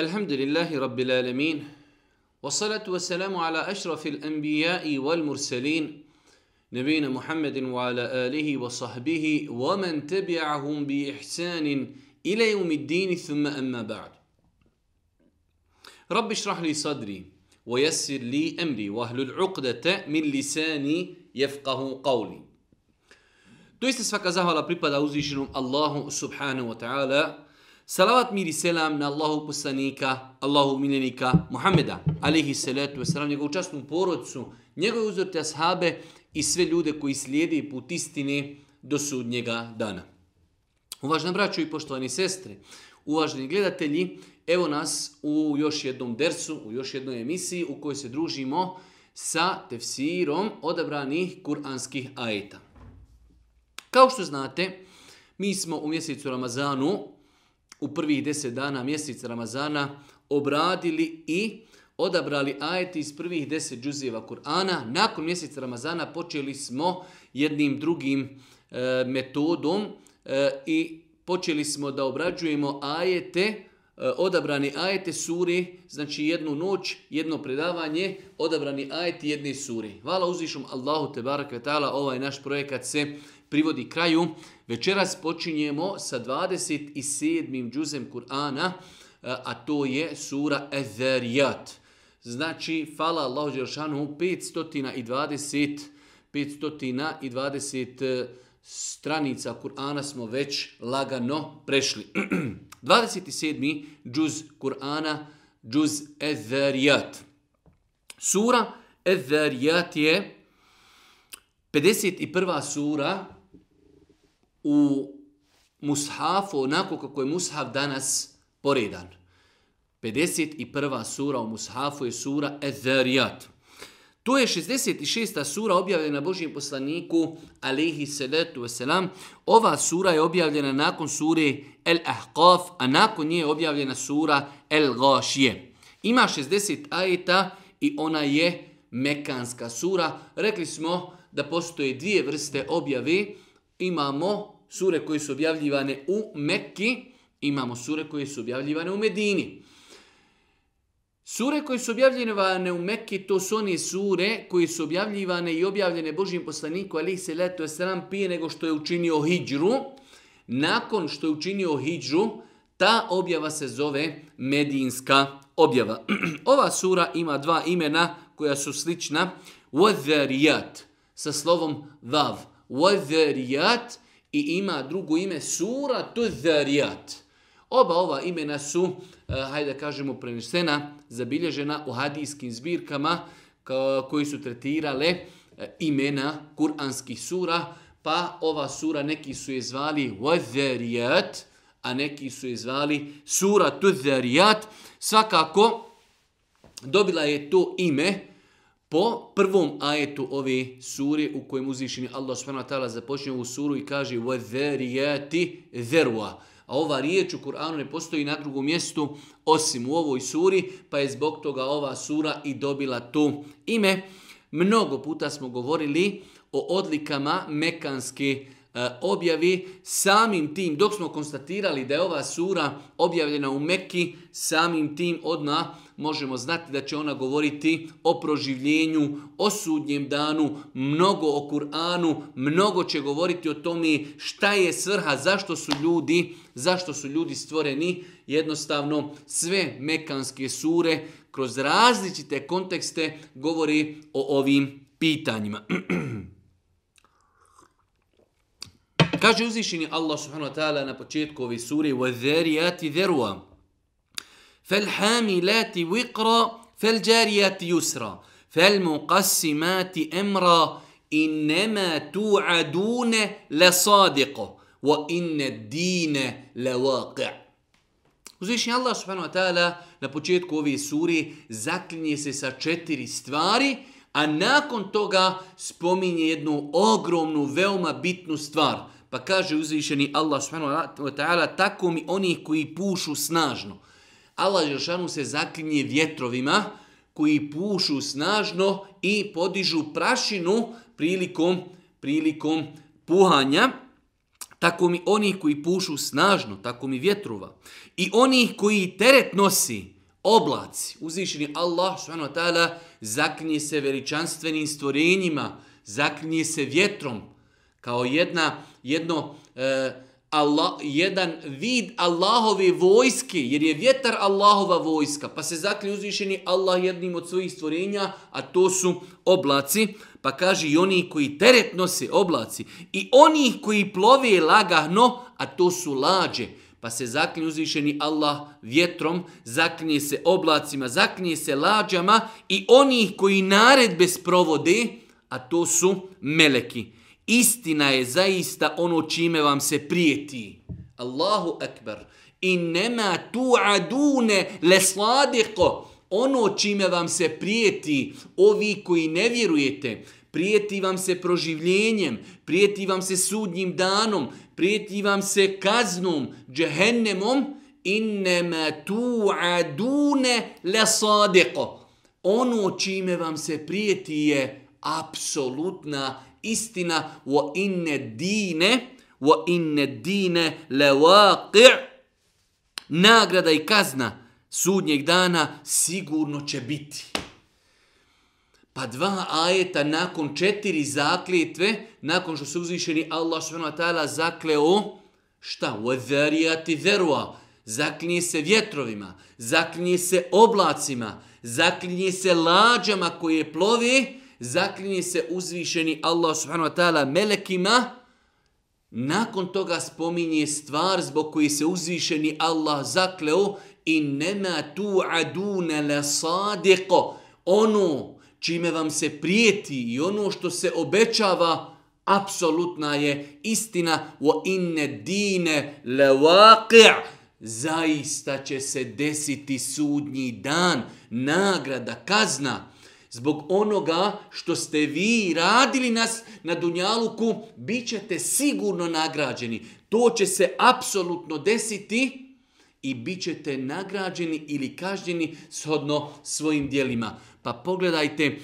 الحمد لله رب العالمين والصلاة والسلام على أشرف الأنبياء والمرسلين نبينا محمد وعلى آله وصحبه ومن تبعهم بإحسان إلى يوم الدين ثم أما بعد رب اشرح لي صدري ويسر لي أمري وأهل العقدة من لساني يفقه قولي Doista svaka zahvala pripada uzvišenom Allahu subhanahu wa ta'ala Salavat mir i selam na Allahu poslanika, Allahu miljenika Muhammeda, alihi salatu wasalam, njegovu častnu porodcu, njegove uzorite ashabe i sve ljude koji slijede put istine do sudnjega dana. Uvažna braćo i poštovani sestre, uvaženi gledatelji, evo nas u još jednom dersu, u još jednoj emisiji u kojoj se družimo sa tefsirom odabranih kuranskih ajeta. Kao što znate, mi smo u mjesecu Ramazanu u prvih deset dana mjeseca Ramazana obradili i odabrali ajeti iz prvih deset džuzijeva Kur'ana. Nakon mjeseca Ramazana počeli smo jednim drugim e, metodom e, i počeli smo da obrađujemo ajete, e, odabrani ajete suri, znači jednu noć, jedno predavanje, odabrani ajeti jedne suri. Hvala uzvišom Allahu Tebarak Vetala, ovaj naš projekat se privodi kraju. Večeras počinjemo sa 27. džuzem Kur'ana, e, a to je sura Ezerijat. Znači, fala Allahu Đeršanu, 520, 520 stranica Kur'ana smo već lagano prešli. 27. džuz Kur'ana, džuz Ezerijat. Sura Ezerijat je 51. sura Kur'ana, u mushafu onako kako je mushaf danas poredan. 51. sura u mushafu je sura Ezerijat. To je 66. sura objavljena Božijem poslaniku, alihi salatu wasalam. Ova sura je objavljena nakon sure El Ahqaf, a nakon nje je objavljena sura El Gašije. Ima 60 ajeta i ona je Mekanska sura. Rekli smo da postoje dvije vrste objave imamo sure koje su objavljivane u Mekki, imamo sure koje su objavljivane u Medini. Sure koje su objavljivane u Mekki, to su one sure koje su objavljivane i objavljene Božim poslaniku, ali se leto je sram pije nego što je učinio Hidžru. Nakon što je učinio Hidžru, ta objava se zove Medinska objava. Ova sura ima dva imena koja su slična. Wadzariyat sa slovom vav. Vav Wadharijat i ima drugo ime sura Tudharijat. Oba ova imena su, eh, hajde da kažemo, prenesena, zabilježena u hadijskim zbirkama koji su tretirale eh, imena kuranskih sura, pa ova sura neki su je zvali Wadharijat, a neki su je zvali sura Tudharijat. Svakako, dobila je to ime, uh, po prvom ajetu ove suri u kojem uzvišeni Allah subhanahu wa ta'ala započne ovu suru i kaže وَذَرِيَتِ ذَرُوَ A ova riječ u Kur'anu ne postoji na drugom mjestu osim u ovoj suri, pa je zbog toga ova sura i dobila to ime. Mnogo puta smo govorili o odlikama mekanske suri E, objavi samim tim, dok smo konstatirali da je ova sura objavljena u Mekki, samim tim odna možemo znati da će ona govoriti o proživljenju, o sudnjem danu, mnogo o Kur'anu, mnogo će govoriti o tome šta je svrha, zašto su ljudi, zašto su ljudi stvoreni, jednostavno sve mekanske sure kroz različite kontekste govori o ovim pitanjima. Kaže uzvišeni Allah subhanahu wa ta'ala na početku ove sure وَذَرِيَاتِ ذَرُوَا فَالْحَامِلَاتِ وِقْرَا فَالْجَارِيَاتِ يُسْرَا فَالْمُقَسِّمَاتِ أَمْرَا إِنَّمَا تُعَدُونَ لَصَادِقَ وَإِنَّ الدِّينَ لَوَاقِعَ Uzvišnji Allah subhanahu wa ta'ala na početku ove suri zaklinje se sa četiri stvari, a nakon toga spominje jednu ogromnu, veoma bitnu stvar – Pa kaže uzvišeni Allah subhanahu wa ta'ala, tako mi oni koji pušu snažno. Allah Žešanu se zaklinje vjetrovima koji pušu snažno i podižu prašinu prilikom, prilikom puhanja. Tako mi oni koji pušu snažno, tako mi vjetrova. I oni koji teret nosi oblaci, uzvišeni Allah subhanahu wa ta'ala, zaklinje se veličanstvenim stvorenjima, zaklinje se vjetrom kao jedna jedno e, Allah, jedan vid Allahove vojske, jer je vjetar Allahova vojska, pa se zaklju uzvišeni Allah jednim od svojih stvorenja, a to su oblaci, pa kaže i oni koji teret nose oblaci, i oni koji plove lagahno, a to su lađe, pa se zaklju uzvišeni Allah vjetrom, zaknije se oblacima, zaknije se lađama, i oni koji naredbe sprovode, a to su meleki istina je zaista ono čime vam se prijeti. Allahu akbar. I nema tu adune lesladiko. Ono čime vam se prijeti, ovi koji ne vjerujete, prijeti vam se proživljenjem, prijeti vam se sudnjim danom, prijeti vam se kaznom, džehennemom, innema tu adune lesadiko. Ono čime vam se prijeti je apsolutna lesladiko istina wa inne dine wa inne dine le waqi' nagrada i kazna sudnjeg dana sigurno će biti. Pa dva ajeta nakon četiri zakljetve, nakon što su uzvišeni Allah s.w.t. zakleo, šta? Uedharijati verua. Zaklinje se vjetrovima, zaklinje se oblacima, zaklinje se lađama koje plovi, zaklinje se uzvišeni Allah subhanahu wa ta'ala melekima, nakon toga spominje stvar zbog koji se uzvišeni Allah zakleo, innema tu adune le sadiko, ono čime vam se prijeti i ono što se obećava, apsolutna je istina, wa inne dine le waqi' zaista će se desiti sudnji dan, nagrada, kazna zbog onoga što ste vi radili nas na Dunjaluku, bit ćete sigurno nagrađeni. To će se apsolutno desiti i bit ćete nagrađeni ili kažnjeni shodno svojim dijelima. Pa pogledajte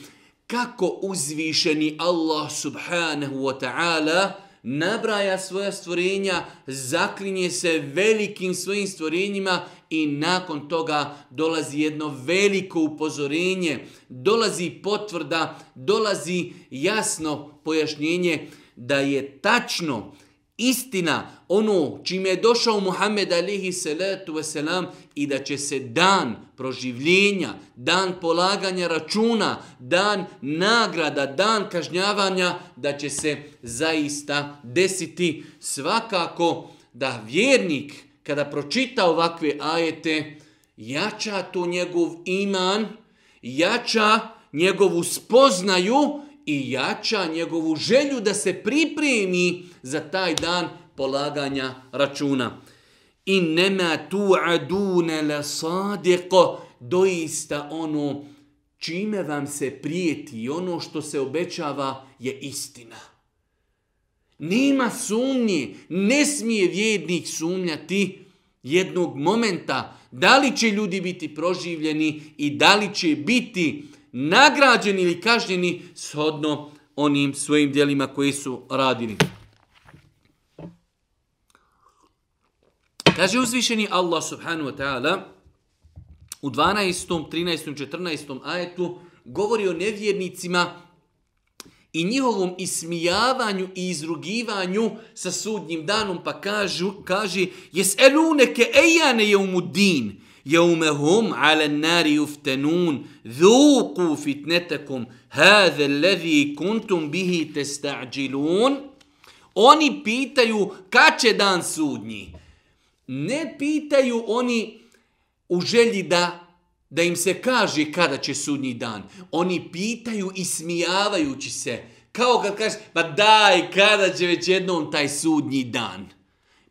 kako uzvišeni Allah subhanahu wa ta'ala uzvišeni nabraja svoja stvorenja, zaklinje se velikim svojim stvorenjima i nakon toga dolazi jedno veliko upozorenje, dolazi potvrda, dolazi jasno pojašnjenje da je tačno, istina ono čime je došao Muhammed alihi salatu wasalam i da će se dan proživljenja, dan polaganja računa, dan nagrada, dan kažnjavanja, da će se zaista desiti svakako da vjernik kada pročita ovakve ajete jača to njegov iman, jača njegovu spoznaju i jača njegovu želju da se pripremi za taj dan polaganja računa. Inema tu'aduna la sadiqo doista ono čime vam se prijeti i ono što se obećava je istina. Nema sumnje, ne smije vjednik sumnjati jednog momenta da li će ljudi biti proživljeni i da li će biti nagrađeni ili kažnjeni shodno onim svojim dijelima koji su radili. Kaže uzvišeni Allah subhanu wa ta'ala u 12. 13. 14. ajetu govori o nevjernicima i njihovom ismijavanju i izrugivanju sa sudnjim danom pa kažu, kaže jes elune ke ejane je umudin din jaume hum ala nari uftenun, dhuku fitnetekum, hadhe levi kuntum bihi testa'đilun. Oni pitaju kad će dan sudnji. Ne pitaju oni u želji da da im se kaže kada će sudnji dan. Oni pitaju i smijavajući se. Kao kad kažeš, pa daj, kada će već jednom taj sudnji dan.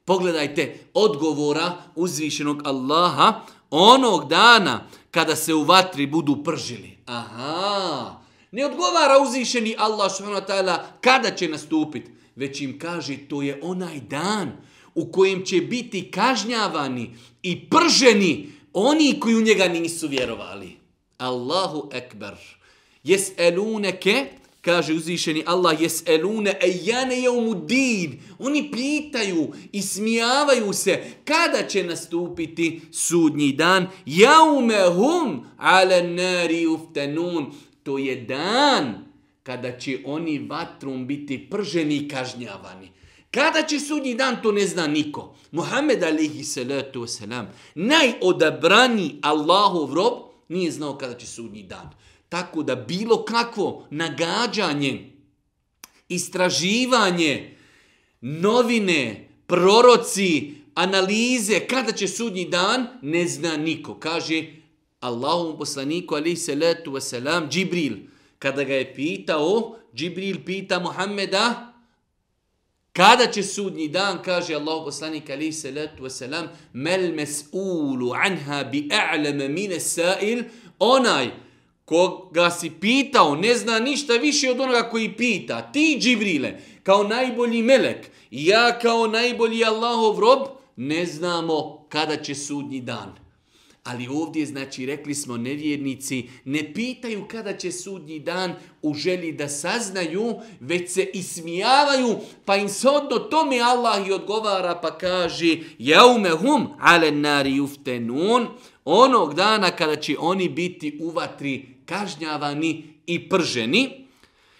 Pogledajte odgovora uzvišenog Allaha onog dana kada se u vatri budu pržili. Aha, ne odgovara uzvišeni Allah subhanahu wa ta'ala kada će nastupiti, već im kaže to je onaj dan u kojem će biti kažnjavani i prženi oni koji u njega nisu vjerovali. Allahu ekber. Jes elune ke kaže uzvišeni Allah jes elune e jane je umudid. Oni pitaju i smijavaju se kada će nastupiti sudnji dan. Jaume hum ale neri uftenun. To je dan kada će oni vatrom biti prženi i kažnjavani. Kada će sudnji dan, to ne zna niko. Muhammed alihi salatu wasalam, najodabrani Allahov rob, nije znao kada će sudnji dan. Tako da bilo kakvo nagađanje, istraživanje, novine, proroci, analize, kada će sudnji dan, ne zna niko. Kaže Allahom poslaniku, ali se letu vaselam, Džibril, kada ga je pitao, Džibril pita Muhammeda, kada će sudnji dan, kaže Allah poslanik, ali se letu vaselam, mel mes'ulu anha bi e'leme mine sa'il, onaj, koga si pitao ne zna ništa više od onoga koji pita. Ti, Džibrile, kao najbolji melek, ja kao najbolji Allahov rob, ne znamo kada će sudnji dan. Ali ovdje, znači, rekli smo nevjernici, ne pitaju kada će sudnji dan u želji da saznaju, već se ismijavaju, pa im se odno tome Allah i odgovara, pa kaže, jaume hum ale nari juftenun, onog dana kada će oni biti u vatri kažnjavani i prženi.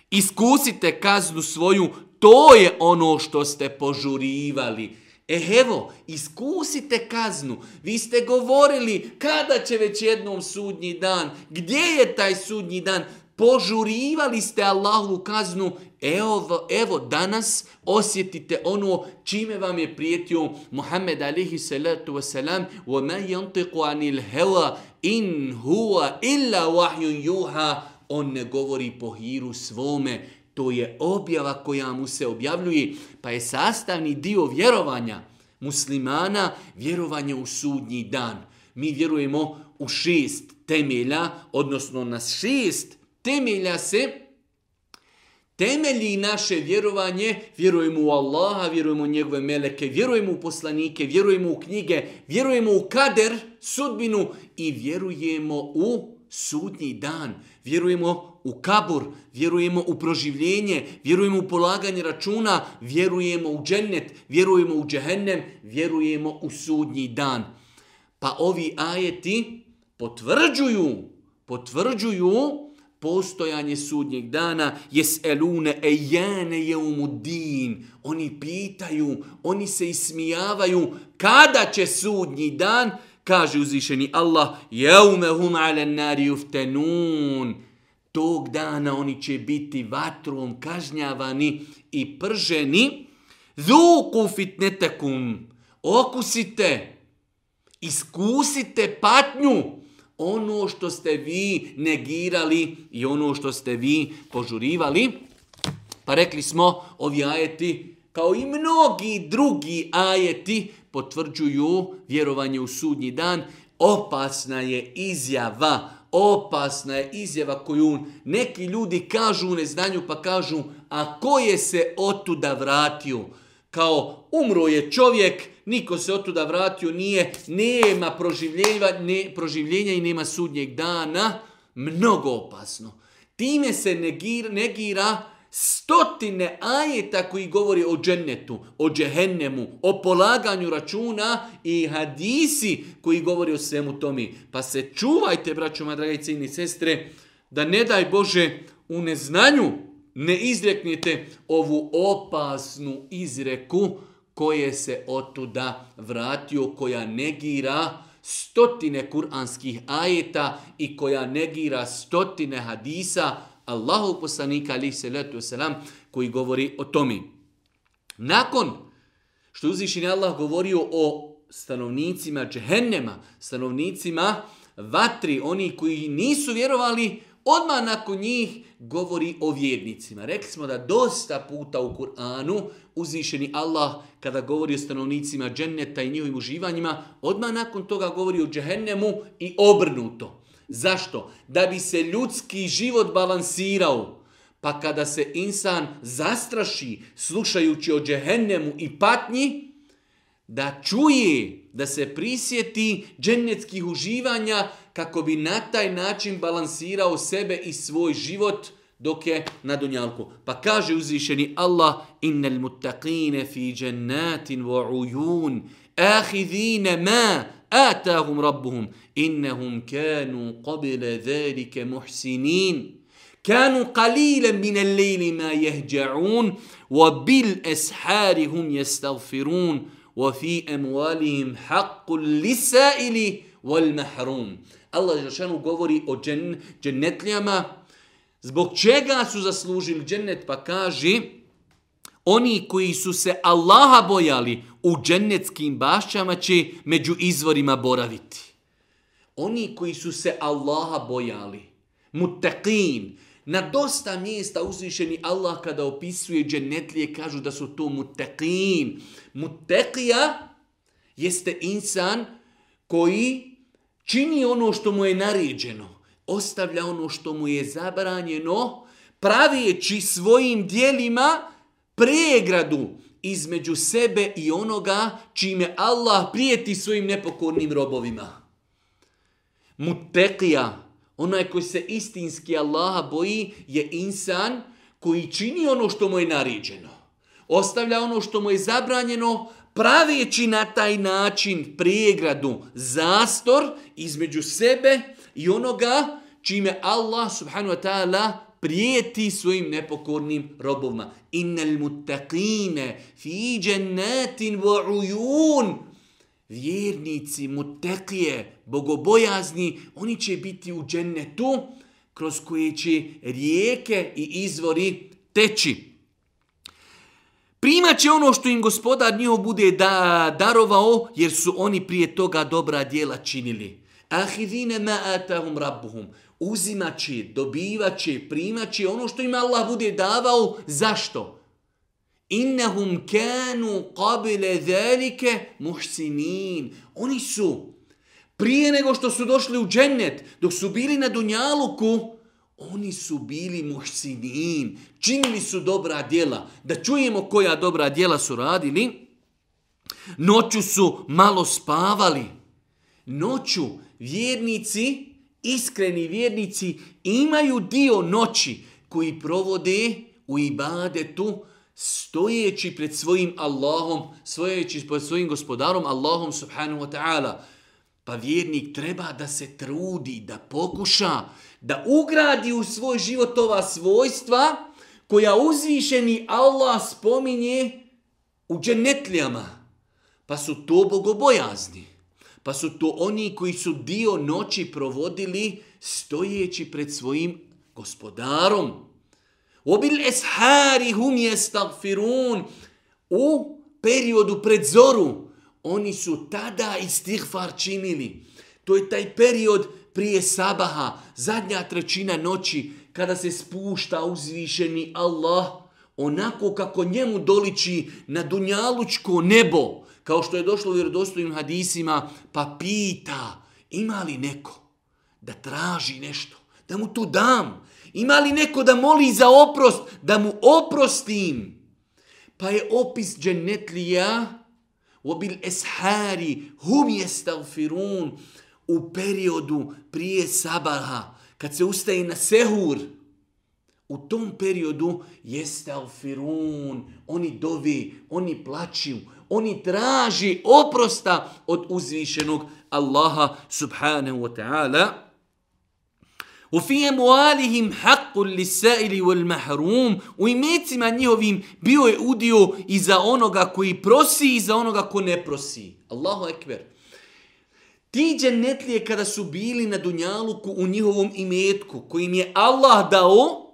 Iskusite kaznu svoju, to je ono što ste požurivali. E evo, iskusite kaznu. Vi ste govorili kada će već jednom sudnji dan, gdje je taj sudnji dan, požurivali ste Allahovu kaznu, evo, evo danas osjetite ono čime vam je prijetio Muhammed alihi salatu wasalam, وَمَنْ يَنْتِقُ عَنِ الْهَوَا in huwa illa wahyun yuha on ne govori po hiru svome to je objava koja mu se objavljuje pa je sastavni dio vjerovanja muslimana vjerovanje u sudnji dan mi vjerujemo u šest temelja odnosno na šest temelja se temelji naše vjerovanje, vjerujemo u Allaha, vjerujemo u njegove meleke, vjerujemo u poslanike, vjerujemo u knjige, vjerujemo u kader, sudbinu i vjerujemo u sudnji dan. Vjerujemo u kabur, vjerujemo u proživljenje, vjerujemo u polaganje računa, vjerujemo u džennet, vjerujemo u džehennem, vjerujemo u sudnji dan. Pa ovi ajeti potvrđuju, potvrđuju, potvrđuju, postojanje sudnjeg dana jes elune ejene je umudin. Oni pitaju, oni se ismijavaju kada će sudnji dan, kaže uzvišeni Allah, jeume hum ale nari uftenun. Tog dana oni će biti vatrom kažnjavani i prženi. Zuku fitnetekum. Okusite, iskusite patnju. Okusite patnju ono što ste vi negirali i ono što ste vi požurivali. Pa rekli smo, ovi ajeti, kao i mnogi drugi ajeti, potvrđuju vjerovanje u sudnji dan. Opasna je izjava, opasna je izjava koju neki ljudi kažu u neznanju, pa kažu, a ko je se otuda vratio? Kao umro je čovjek, niko se otuda vratio, nije, nema proživljenja, ne, proživljenja i nema sudnjeg dana, mnogo opasno. Time se negir, negira stotine ajeta koji govori o džennetu, o džehennemu, o polaganju računa i hadisi koji govori o svemu tomi. Pa se čuvajte, braćo, ma dragi cijeni sestre, da ne daj Bože u neznanju ne izreknete ovu opasnu izreku, koje se otuda vratio, koja negira stotine kuranskih ajeta i koja negira stotine hadisa Allahov poslanika ali se letu selam koji govori o tome. Nakon što uzvišeni Allah govorio o stanovnicima džehennema, stanovnicima vatri, oni koji nisu vjerovali, odmah nakon njih govori o vjernicima. Rekli smo da dosta puta u Kur'anu uzvišeni Allah kada govori o stanovnicima dženneta i njihovim uživanjima, odmah nakon toga govori o džehennemu i obrnuto. Zašto? Da bi se ljudski život balansirao. Pa kada se insan zastraši slušajući o džehennemu i patnji, da čuje da se prisjeti džennetskih uživanja kako bi na taj način balansirao sebe i svoj život dok je na dunjalku. Pa kaže uzvišeni Allah innel muttaqine fi džennatin wa ujun ahidhine ma atahum rabbuhum innehum kanu qabile zelike muhsinin kanu qalile minel lejli ma jehđa'un wa bil esharihum jestavfirun وفي أموالهم حق للسائل والمحروم الله جلشانه govori o džen, džennetlijama zbog čega su zaslužili džennet pa kaže oni koji su se Allaha bojali u džennetskim bašćama će među izvorima boraviti oni koji su se Allaha bojali mutaqin Na dosta mjesta uzvišeni Allah kada opisuje dženetlije kažu da su to mutekin. Mutekija jeste insan koji čini ono što mu je naređeno, ostavlja ono što mu je zabranjeno, pravijeći svojim dijelima pregradu između sebe i onoga čime Allah prijeti svojim nepokornim robovima. Mutekija, Onaj koji se istinski Allaha boji je insan koji čini ono što mu je naređeno. Ostavlja ono što mu je zabranjeno, pravijeći na taj način prijegradu zastor između sebe i onoga čime Allah subhanahu wa ta'ala prijeti svojim nepokornim robovima. Innal mutaqine fi jannatin wa uyun, vjernici, mutekije, bogobojazni, oni će biti u džennetu kroz koje će rijeke i izvori teći. Primat će ono što im gospodar njiho bude da darovao, jer su oni prije toga dobra djela činili. Ahidine ma atahum rabbuhum. Uzimaće, dobivaće, primaće ono što im Allah bude davao. Zašto? Zašto? innahum kanu qabla zalika muhsinin oni su prije nego što su došli u džennet dok su bili na dunjaluku oni su bili muhsinin činili su dobra djela da čujemo koja dobra djela su radili noću su malo spavali noću vjernici iskreni vjernici imaju dio noći koji provode u ibadetu, stojeći pred svojim Allahom, stojeći pred svojim gospodarom Allahom subhanahu wa ta'ala. Pa vjernik treba da se trudi, da pokuša, da ugradi u svoj život ova svojstva koja uzvišeni Allah spominje u dženetlijama. Pa su to bogobojazni. Pa su to oni koji su dio noći provodili stojeći pred svojim gospodarom. Obil eshari hum jestagfirun. U periodu pred zoru oni su tada istighfar činili. To je taj period prije sabaha, zadnja trećina noći, kada se spušta uzvišeni Allah, onako kako njemu doliči na dunjalučko nebo, kao što je došlo u vjerodostojnim hadisima, pa pita, ima li neko da traži nešto, da mu to dam, Ima li neko da moli za oprost, da mu oprostim? Pa je opis dženetlija, وَبِلْ أَسْحَارِ هُمْ يَسْتَغْفِرُونَ U periodu prije sabaha, kad se ustaje na sehur, u tom periodu jestalfirun, oni dovi, oni plaću, oni traži oprosta od uzvišenog Allaha subhanahu wa ta'ala. وفي أموالهم حق للسائل والمحروم وإميتما نيهوهم بيو أوديو إذا أونوغا كوي بروسي إذا أونوغا كو نبروسي الله أكبر Ti džennetlije kada su bili na Dunjaluku u njihovom imetku koji im je Allah dao,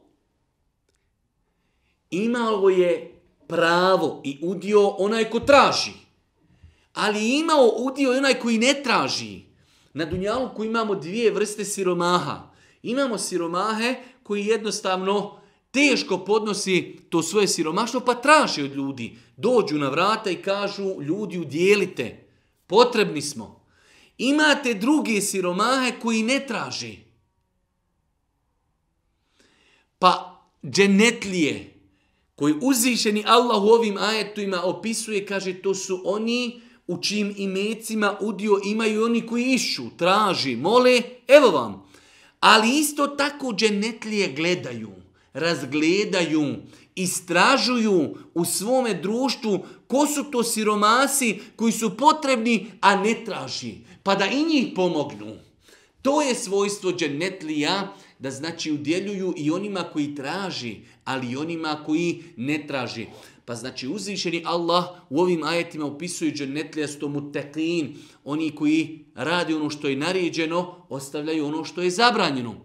imalo je pravo i udio onaj ko traži. Ali imao udio i onaj koji ne traži. Na Dunjaluku imamo dvije vrste siromaha – Imamo siromahe koji jednostavno teško podnosi to svoje siromaštvo, pa traži od ljudi. Dođu na vrata i kažu, ljudi udjelite, potrebni smo. Imate druge siromahe koji ne traži. Pa dženetlije, koji uzvišeni Allah u ovim ajetima opisuje, kaže, to su oni u čim imecima udio imaju oni koji išu, traži, mole, evo vam, Ali isto tako dženetlije gledaju, razgledaju, istražuju u svome društvu ko su to siromasi koji su potrebni, a ne traži, pa da i njih pomognu. To je svojstvo dženetlija da znači udjeljuju i onima koji traži, ali i onima koji ne traži. Pa znači uzvišeni Allah u ovim ajetima opisuje džennetljesto mutekin, oni koji radi ono što je naređeno, ostavljaju ono što je zabranjeno.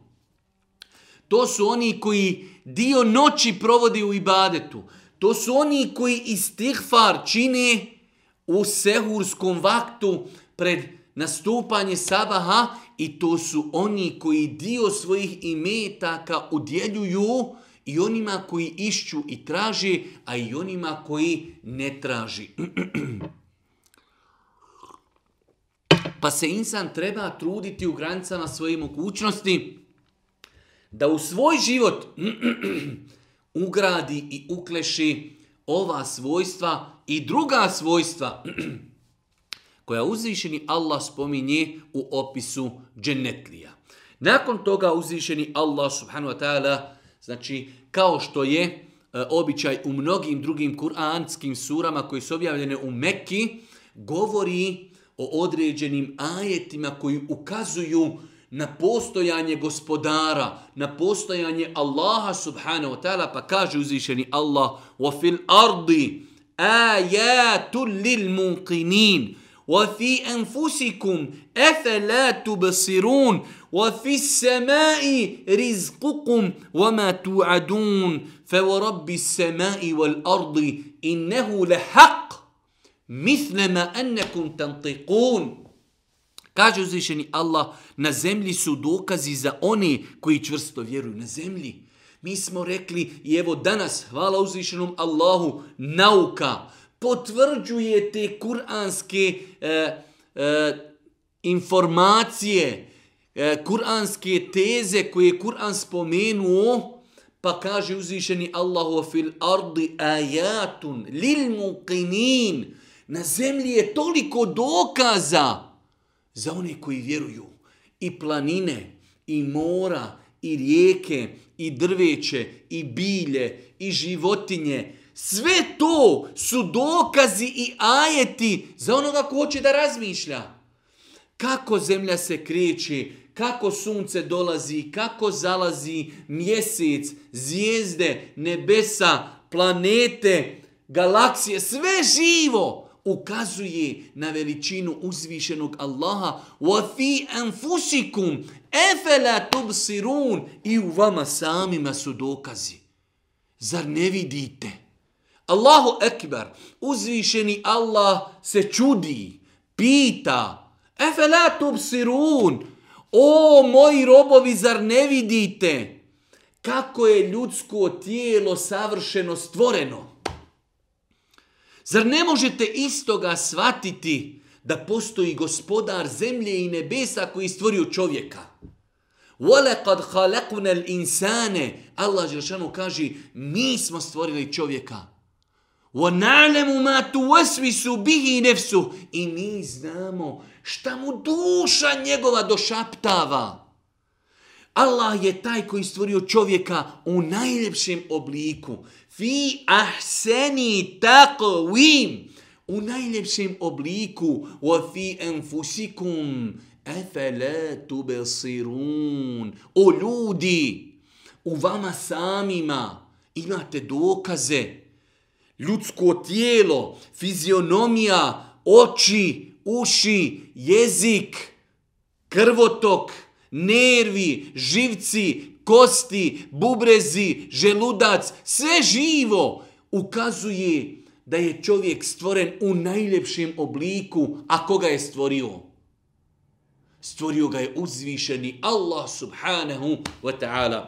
To su oni koji dio noći provode u ibadetu. To su oni koji istihfar čine u sehurskom vaktu pred nastupanje sabaha i to su oni koji dio svojih imetaka udjeljuju u i onima koji išću i traži, a i onima koji ne traži. pa se insan treba truditi u granicama svoje mogućnosti da u svoj život ugradi i ukleši ova svojstva i druga svojstva koja uzvišeni Allah spominje u opisu dženetlija. Nakon toga uzvišeni Allah subhanu wa ta'ala Znači, kao što je e, običaj u mnogim drugim kuranskim surama koji su objavljene u Mekki, govori o određenim ajetima koji ukazuju na postojanje gospodara, na postojanje Allaha subhanahu wa ta'ala, pa kaže uzvišeni Allah, وَفِي الْأَرْضِ آيَاتٌ لِلْمُقِنِينَ وفي أنفسكم أفلا تبصرون وفي السماء رزقكم وما توعدون فورب السماء والأرض إنه لحق مثل ما أنكم تنطقون Kaže uzvišeni Allah, na zemlji su dokazi za one koji čvrsto vjeruju na zemlji. Mi smo rekli i evo danas, hvala uzvišenom Allahu, nauka, potvrđuje te kuranske e, e, informacije, e, kuranske teze koje je Kur'an spomenuo, pa kaže uzvišeni Allahu fil ardi ajatun lil muqinin. Na zemlji je toliko dokaza za one koji vjeruju. I planine, i mora, i rijeke, i drveće, i bilje, i životinje, Sve to su dokazi i ajeti za onoga ko hoće da razmišlja. Kako zemlja se kriči, kako sunce dolazi, kako zalazi mjesec, zvijezde, nebesa, planete, galaksije, sve živo ukazuje na veličinu uzvišenog Allaha. Wa fi anfusikum afala tubsirun i u vama samima su dokazi. Zar ne vidite? Allahu ekber, uzvišeni Allah se čudi, pita, efe la tubsirun, o moji robovi, zar ne vidite kako je ljudsko tijelo savršeno stvoreno? Zar ne možete istoga shvatiti da postoji gospodar zemlje i nebesa koji stvorio čovjeka? وَلَقَدْ خَلَقْنَ الْإِنسَانَ Allah Žešanu kaže, mi smo stvorili čovjeka. وَنَعْلَمُ مَا تُوَسْوِسُ بِهِ نَفْسُ I mi znamo šta mu duša njegova došaptava. Allah je taj koji stvorio čovjeka u najljepšem obliku. Fi ahseni taqvim. U najljepšem obliku. Wa fi enfusikum. Efe le tubesirun. O ljudi, u vama samima imate dokaze. Dokaze ljudsko tijelo, fizionomija, oči, uši, jezik, krvotok, nervi, živci, kosti, bubrezi, želudac, sve živo ukazuje da je čovjek stvoren u najljepšem obliku, a koga je stvorio? Stvorio ga je uzvišeni Allah subhanahu wa ta'ala.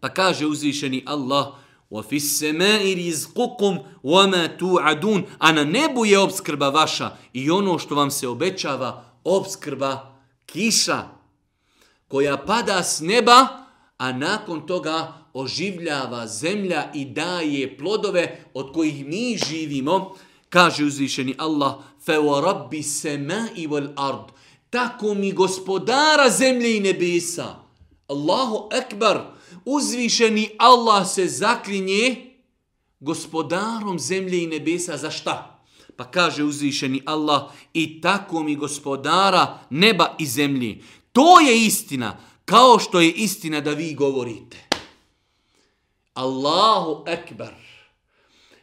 Pa kaže uzvišeni Allah subhanahu وفي السماء رزقكم وما توعدون انا نبو je obskrba vaša i ono što vam se obećava obskrba kiša koja pada s neba a nakon toga oživljava zemlja i daje plodove od kojih mi živimo kaže uzvišeni Allah fa wa rabbi samai wal ard tako mi gospodara zemlje i nebesa Allahu akbar uzvišeni Allah se zaklinje gospodarom zemlje i nebesa za šta? Pa kaže uzvišeni Allah i tako mi gospodara neba i zemlje. To je istina kao što je istina da vi govorite. Allahu ekber.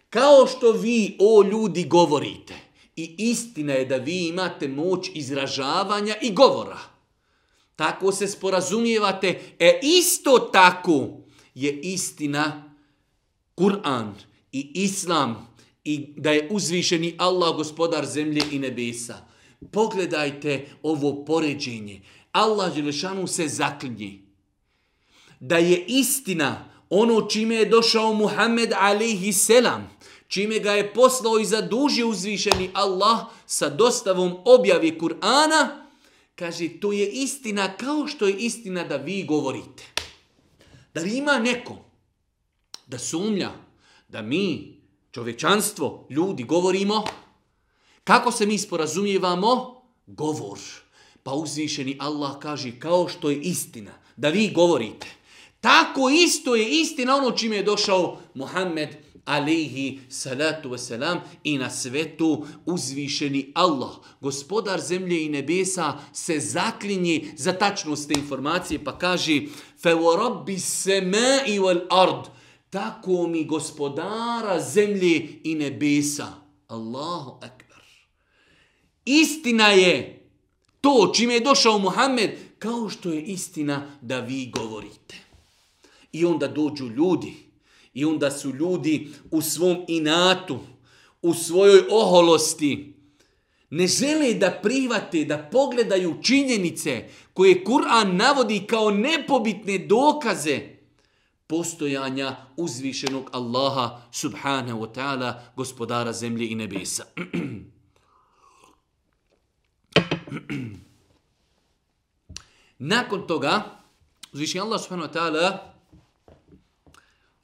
Kao što vi o ljudi govorite. I istina je da vi imate moć izražavanja i govora. Tako se sporazumijevate. E isto tako je istina Kur'an i Islam i da je uzvišeni Allah gospodar zemlje i nebesa. Pogledajte ovo poređenje. Allah Đelešanu se zaklinje da je istina ono čime je došao Muhammed alaihi selam, čime ga je poslao i zadužio uzvišeni Allah sa dostavom objave Kur'ana, Kaže, to je istina kao što je istina da vi govorite. Da li ima neko da sumlja da mi, čovečanstvo, ljudi, govorimo? Kako se mi sporazumijevamo? Govor. Pa uzvišeni Allah kaže, kao što je istina da vi govorite. Tako isto je istina ono čime je došao Muhammed alejhi salatu wasalam i na svetu uzvišeni Allah, gospodar zemlje i nebesa, se zaklinje za tačnost te informacije pa kaže fe warabbi sema'i wal ard tako mi gospodara zemlje i nebesa. Allahu akbar. Istina je to čime je došao Muhammed kao što je istina da vi govorite. I onda dođu ljudi I onda su ljudi u svom inatu, u svojoj oholosti, ne žele da private, da pogledaju činjenice koje Kur'an navodi kao nepobitne dokaze postojanja uzvišenog Allaha subhanahu wa ta'ala, gospodara zemlje i nebesa. Nakon toga, uzvišenje Allah subhanahu wa ta'ala,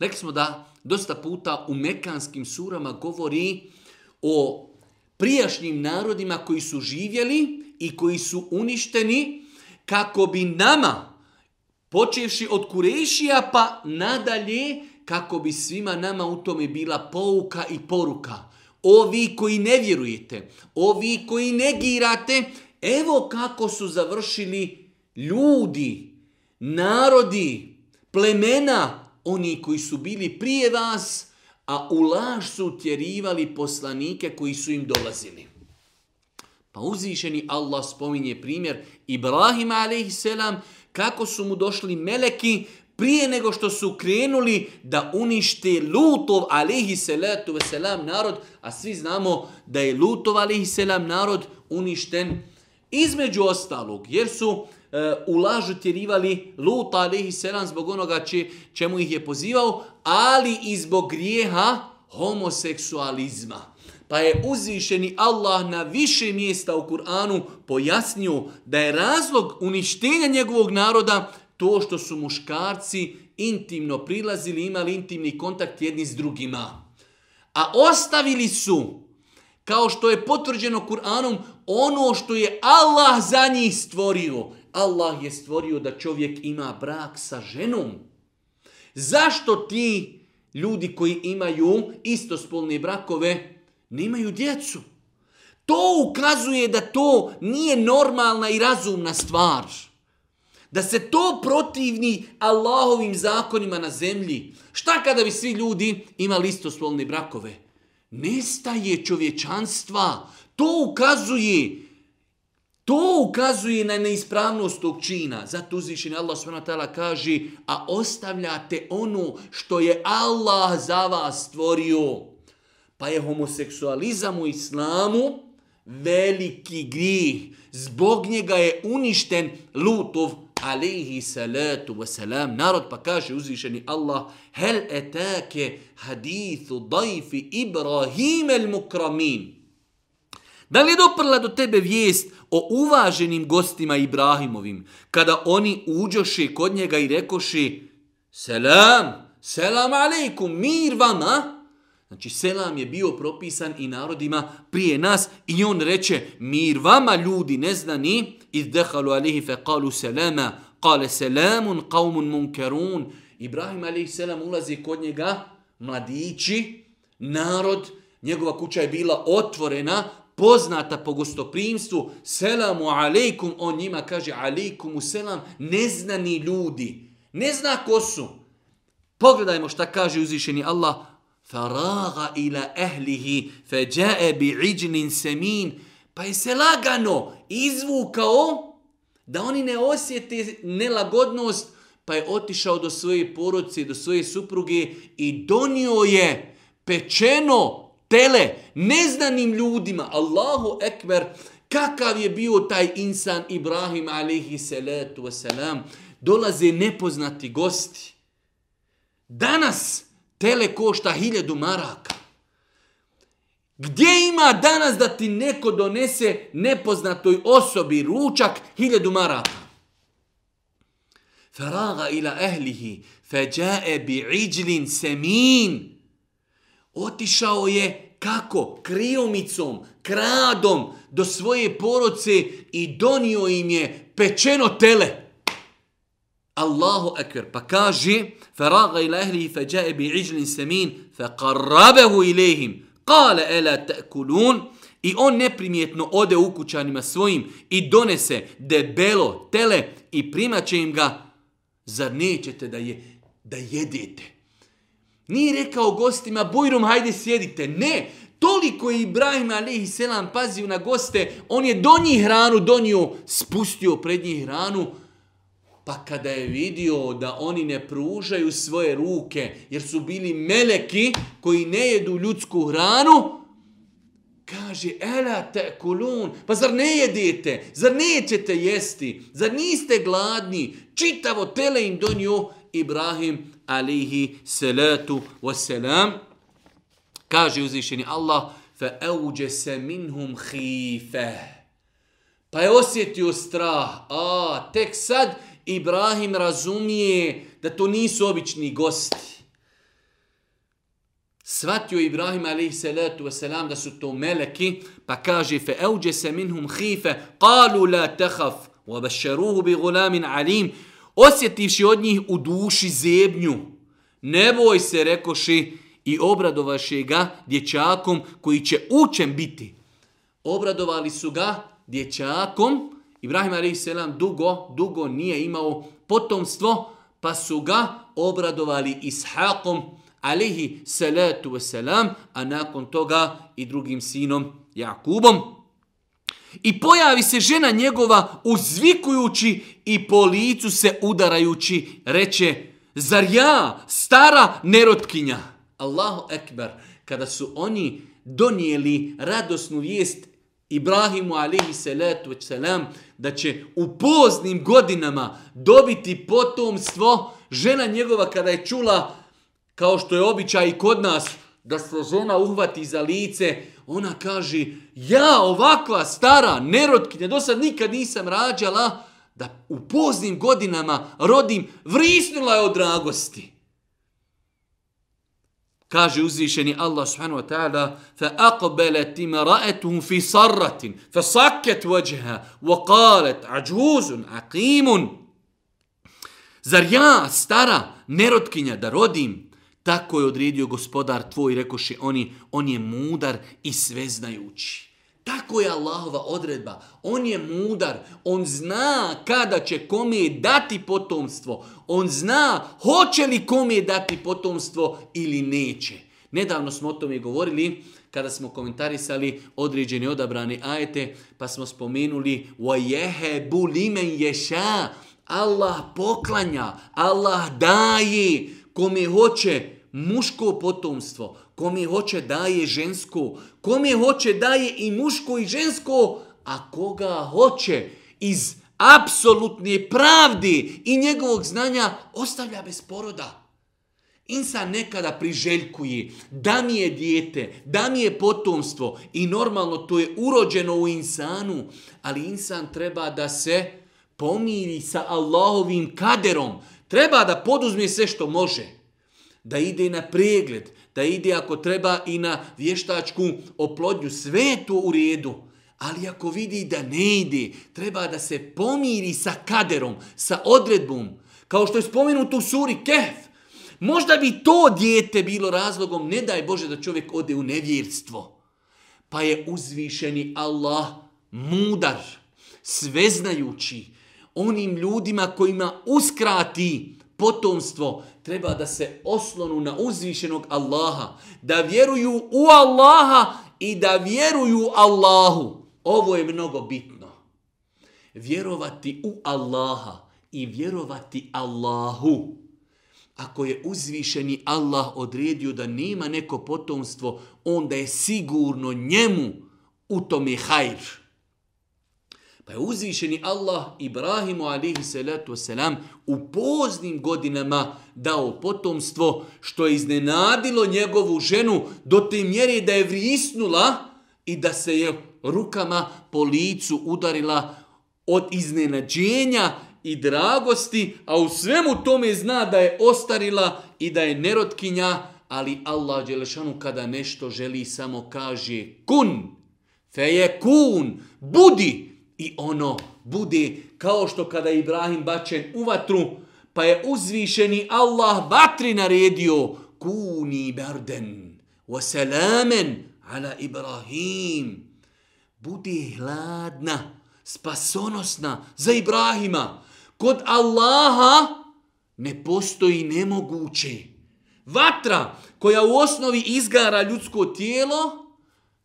Rekli smo da dosta puta u mekanskim surama govori o prijašnjim narodima koji su živjeli i koji su uništeni kako bi nama, počevši od Kurešija pa nadalje, kako bi svima nama u tome bila pouka i poruka. Ovi koji ne vjerujete, ovi koji negirate, evo kako su završili ljudi, narodi, plemena, oni koji su bili prije vas, a u laž su utjerivali poslanike koji su im dolazili. Pa uzvišeni Allah spominje primjer Ibrahima a.s. kako su mu došli meleki prije nego što su krenuli da unište Lutov a.s. narod, a svi znamo da je Lutov a.s. narod uništen između ostalog, jer su ulažu tjerivali Luta alaihi selam zbog onoga če, čemu ih je pozivao, ali i zbog grijeha homoseksualizma. Pa je uzvišeni Allah na više mjesta u Kur'anu pojasnio da je razlog uništenja njegovog naroda to što su muškarci intimno prilazili, imali intimni kontakt jedni s drugima. A ostavili su, kao što je potvrđeno Kur'anom, ono što je Allah za njih stvorio – Allah je stvorio da čovjek ima brak sa ženom. Zašto ti ljudi koji imaju istospolne brakove nemaju djecu? To ukazuje da to nije normalna i razumna stvar. Da se to protivni Allahovim zakonima na zemlji. Šta kada bi svi ljudi imali istospolne brakove? Nestaje čovječanstva. To ukazuje da To ukazuje na neispravnost tog čina. Zato uzvišenje Allah s.w.t. kaže a ostavljate ono što je Allah za vas stvorio. Pa je homoseksualizam u islamu veliki grih. Zbog njega je uništen lutov alaihi salatu wasalam. Narod pa kaže uzvišeni Allah hel etake hadithu dajfi Ibrahim el mukramin. Da li je doprla do tebe vijest o uvaženim gostima Ibrahimovim, kada oni uđoše kod njega i rekoše Selam, selam aleikum, mir vama. Znači, selam je bio propisan i narodima prije nas i on reče, mir vama ljudi ne zna ni, izdehalu alihi fe kalu selama, kale selamun kaumun munkerun. Ibrahim alihi selam ulazi kod njega, mladići, narod, njegova kuća je bila otvorena, poznata po gostoprimstvu, selamu alejkum, on njima kaže alejkum selam, neznani ljudi. Ne zna ko su. Pogledajmo šta kaže uzvišeni Allah. Faraga ila ehlihi, feđae bi iđnin semin. Pa je se lagano izvukao da oni ne osjete nelagodnost, pa je otišao do svoje porodice, do svoje supruge i donio je pečeno, tele, neznanim ljudima, Allahu ekber, kakav je bio taj insan Ibrahim alaihi salatu wasalam, dolaze nepoznati gosti. Danas tele košta hiljadu maraka. Gdje ima danas da ti neko donese nepoznatoj osobi ručak hiljadu maraka? Faraga ila ehlihi, fe bi iđlin semin, Otišao je kako? Kriomicom, kradom do svoje poroce i donio im je pečeno tele. Allahu ekber. Pa kaže, فراغ الى اهله فجاء بعجل سمين فقربه اليهم قال الا تاكلون i on neprimjetno ode u kućanima svojim i donese debelo tele i primaće im ga zar nećete da je da jedete Nije rekao gostima, bujrum, hajde sjedite. Ne, toliko je Ibrahim alaihi selam pazio na goste, on je do njih hranu donio, spustio pred njih hranu, pa kada je vidio da oni ne pružaju svoje ruke, jer su bili meleki koji ne jedu ljudsku hranu, kaže, ela te kulun, pa zar ne jedete, zar nećete jesti, zar niste gladni, čitavo tele im donio, Ibrahim alihi salatu wassalam, kaže uzvišeni Allah, fa auđe se minhum hife. Pa je osjetio strah. A, tek sad Ibrahim razumije da to nisu obični gosti. Svatio Ibrahim alejhi salatu ve selam da su to meleki, pa kaže fe euje se minhum khife, qalu la takhaf wa basharuhu bi gulamin alim osjetivši od njih u duši zebnju. Ne boj se, rekoši, i obradovaše ga dječakom koji će učen biti. Obradovali su ga dječakom, Ibrahim a.s. dugo, dugo nije imao potomstvo, pa su ga obradovali Ishakom, alihi salatu wasalam, a nakon toga i drugim sinom Jakubom. I pojavi se žena njegova uzvikujući i po licu se udarajući, reče, zar ja, stara nerotkinja? Allahu ekber, kada su oni donijeli radosnu vijest Ibrahimu alihi salatu već salam, da će u poznim godinama dobiti potomstvo, žena njegova kada je čula, kao što je običaj i kod nas, da se žena uhvati za lice, ona kaže, ja ovakva stara nerotkinja, do sad nikad nisam rađala, da u poznim godinama rodim, vrisnula je od dragosti. Kaže uzvišeni Allah subhanahu wa ta'ala fa aqbalat imra'atuhum fi sarratin fa sakkat wajha wa qalat ajhuzun aqimun Zar ja stara nerotkinja da rodim Tako je odredio gospodar tvoj, rekoše oni, on je mudar i sveznajući. Tako je Allahova odredba. On je mudar, on zna kada će kome dati potomstvo. On zna hoće li kome dati potomstvo ili neće. Nedavno smo o tome govorili kada smo komentarisali određene odabrane ajete, pa smo spomenuli وَيَهَ بُلِمَنْ يَشَا Allah poklanja, Allah daje, Allah daje, kome hoće muško potomstvo, kome hoće daje žensko, kome hoće daje i muško i žensko, a koga hoće iz apsolutne pravdi i njegovog znanja ostavlja bez poroda. Insan nekada priželjkuje da mi je dijete, da mi je potomstvo i normalno to je urođeno u insanu, ali insan treba da se pomiri sa Allahovim kaderom, treba da poduzme sve što može, da ide na pregled, da ide ako treba i na vještačku oplodnju, sve je to u redu, ali ako vidi da ne ide, treba da se pomiri sa kaderom, sa odredbom, kao što je spomenuto u suri Kehf, možda bi to dijete bilo razlogom, ne daj Bože da čovjek ode u nevjerstvo, pa je uzvišeni Allah mudar, sveznajući, znajući, onim ljudima kojima uskrati potomstvo, treba da se oslonu na uzvišenog Allaha, da vjeruju u Allaha i da vjeruju Allahu. Ovo je mnogo bitno. Vjerovati u Allaha i vjerovati Allahu. Ako je uzvišeni Allah odredio da nema neko potomstvo, onda je sigurno njemu u tome hajr. Pa je uzvišeni Allah Ibrahimu alihi salatu wasalam u poznim godinama dao potomstvo što je iznenadilo njegovu ženu do te mjere da je vrisnula i da se je rukama po licu udarila od iznenađenja i dragosti, a u svemu tome zna da je ostarila i da je nerotkinja, ali Allah Đelešanu kada nešto želi samo kaže kun, feje kun, budi, budi, i ono bude kao što kada je Ibrahim bačen u vatru, pa je uzvišeni Allah vatri naredio kuni berden wa salamen ala Ibrahim. Budi hladna, spasonosna za Ibrahima. Kod Allaha ne postoji nemoguće. Vatra koja u osnovi izgara ljudsko tijelo,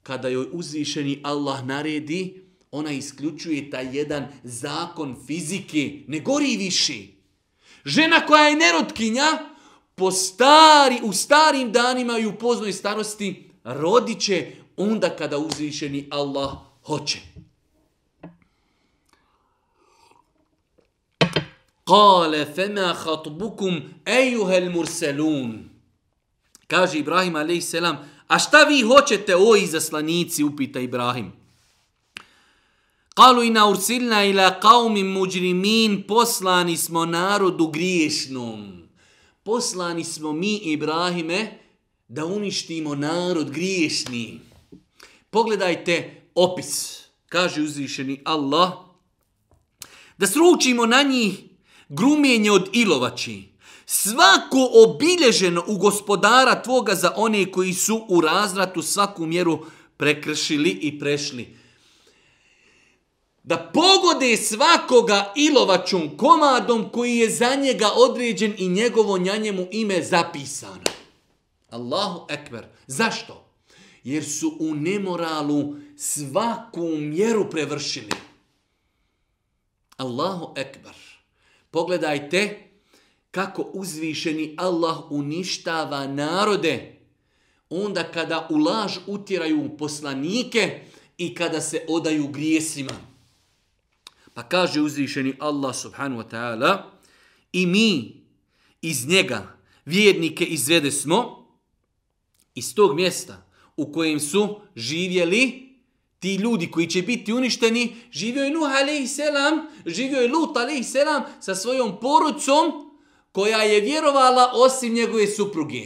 kada joj uzvišeni Allah naredi, ona isključuje taj jedan zakon fizike, ne gori više. Žena koja je nerotkinja, po stari, u starim danima i u poznoj starosti, rodiće onda kada uzvišeni Allah hoće. Kale fema hatbukum ejuhel murselun. Kaže Ibrahim a.s. A šta vi hoćete o izaslanici, upita Ibrahim. Kalu ina ursilna ila kaumi muđrimin, poslani smo narodu griješnom. Poslani smo mi, Ibrahime, da uništimo narod griješni. Pogledajte opis, kaže uzvišeni Allah, da sručimo na njih grumjenje od ilovači. Svako obilježeno u gospodara tvoga za one koji su u razratu svaku mjeru prekršili i prešli da pogode svakoga ilovačom komadom koji je za njega određen i njegovo njanjemu ime zapisano. Allahu ekber. Zašto? Jer su u nemoralu svaku mjeru prevršili. Allahu ekber. Pogledajte kako uzvišeni Allah uništava narode onda kada u laž utjeraju poslanike i kada se odaju grijesima. Pa kaže uzvišeni Allah subhanu wa ta'ala i mi iz njega vjernike izvede smo iz tog mjesta u kojem su živjeli ti ljudi koji će biti uništeni, živio je Nuh alaihi selam, živio je Lut alaihi selam sa svojom porucom koja je vjerovala osim njegove supruge.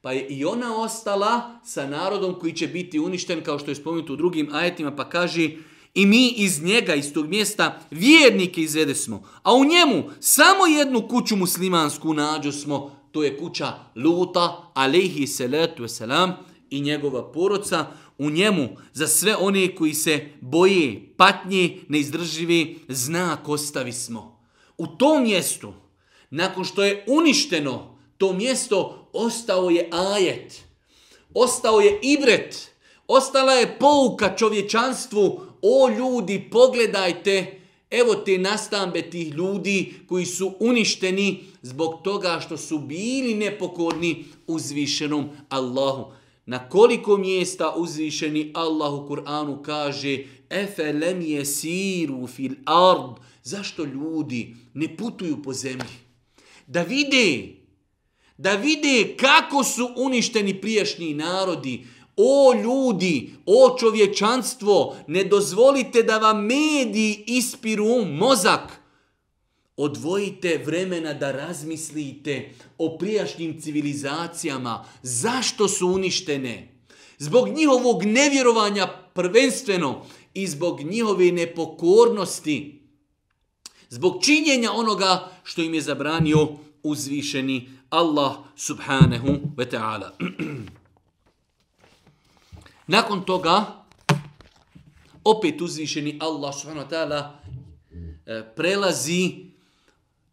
Pa je i ona ostala sa narodom koji će biti uništen kao što je spomenuto u drugim ajetima pa kaže I mi iz njega, iz tog mjesta, vjernike izvede smo. A u njemu samo jednu kuću muslimansku nađo smo. To je kuća Luta, alaihi salatu wasalam, i njegova poroca. U njemu, za sve one koji se boje, patnje, neizdržive, znak ostavi smo. U tom mjestu, nakon što je uništeno to mjesto, ostao je ajet. Ostao je ibret. Ostala je pouka čovječanstvu o ljudi, pogledajte, evo te nastambe tih ljudi koji su uništeni zbog toga što su bili nepokorni uzvišenom Allahu. Na koliko mjesta uzvišeni Allah u Kur'anu kaže Efe lem je siru fil ard. Zašto ljudi ne putuju po zemlji? Da vide, da vide kako su uništeni prijašnji narodi, O ljudi, o čovječanstvo, ne dozvolite da vam mediji ispiru mozak. Odvojite vremena da razmislite o prijašnjim civilizacijama. Zašto su uništene? Zbog njihovog nevjerovanja prvenstveno i zbog njihove nepokornosti. Zbog činjenja onoga što im je zabranio uzvišeni Allah subhanahu wa ta'ala. Nakon toga, opet uzvišeni Allah subhanahu wa ta'ala e, prelazi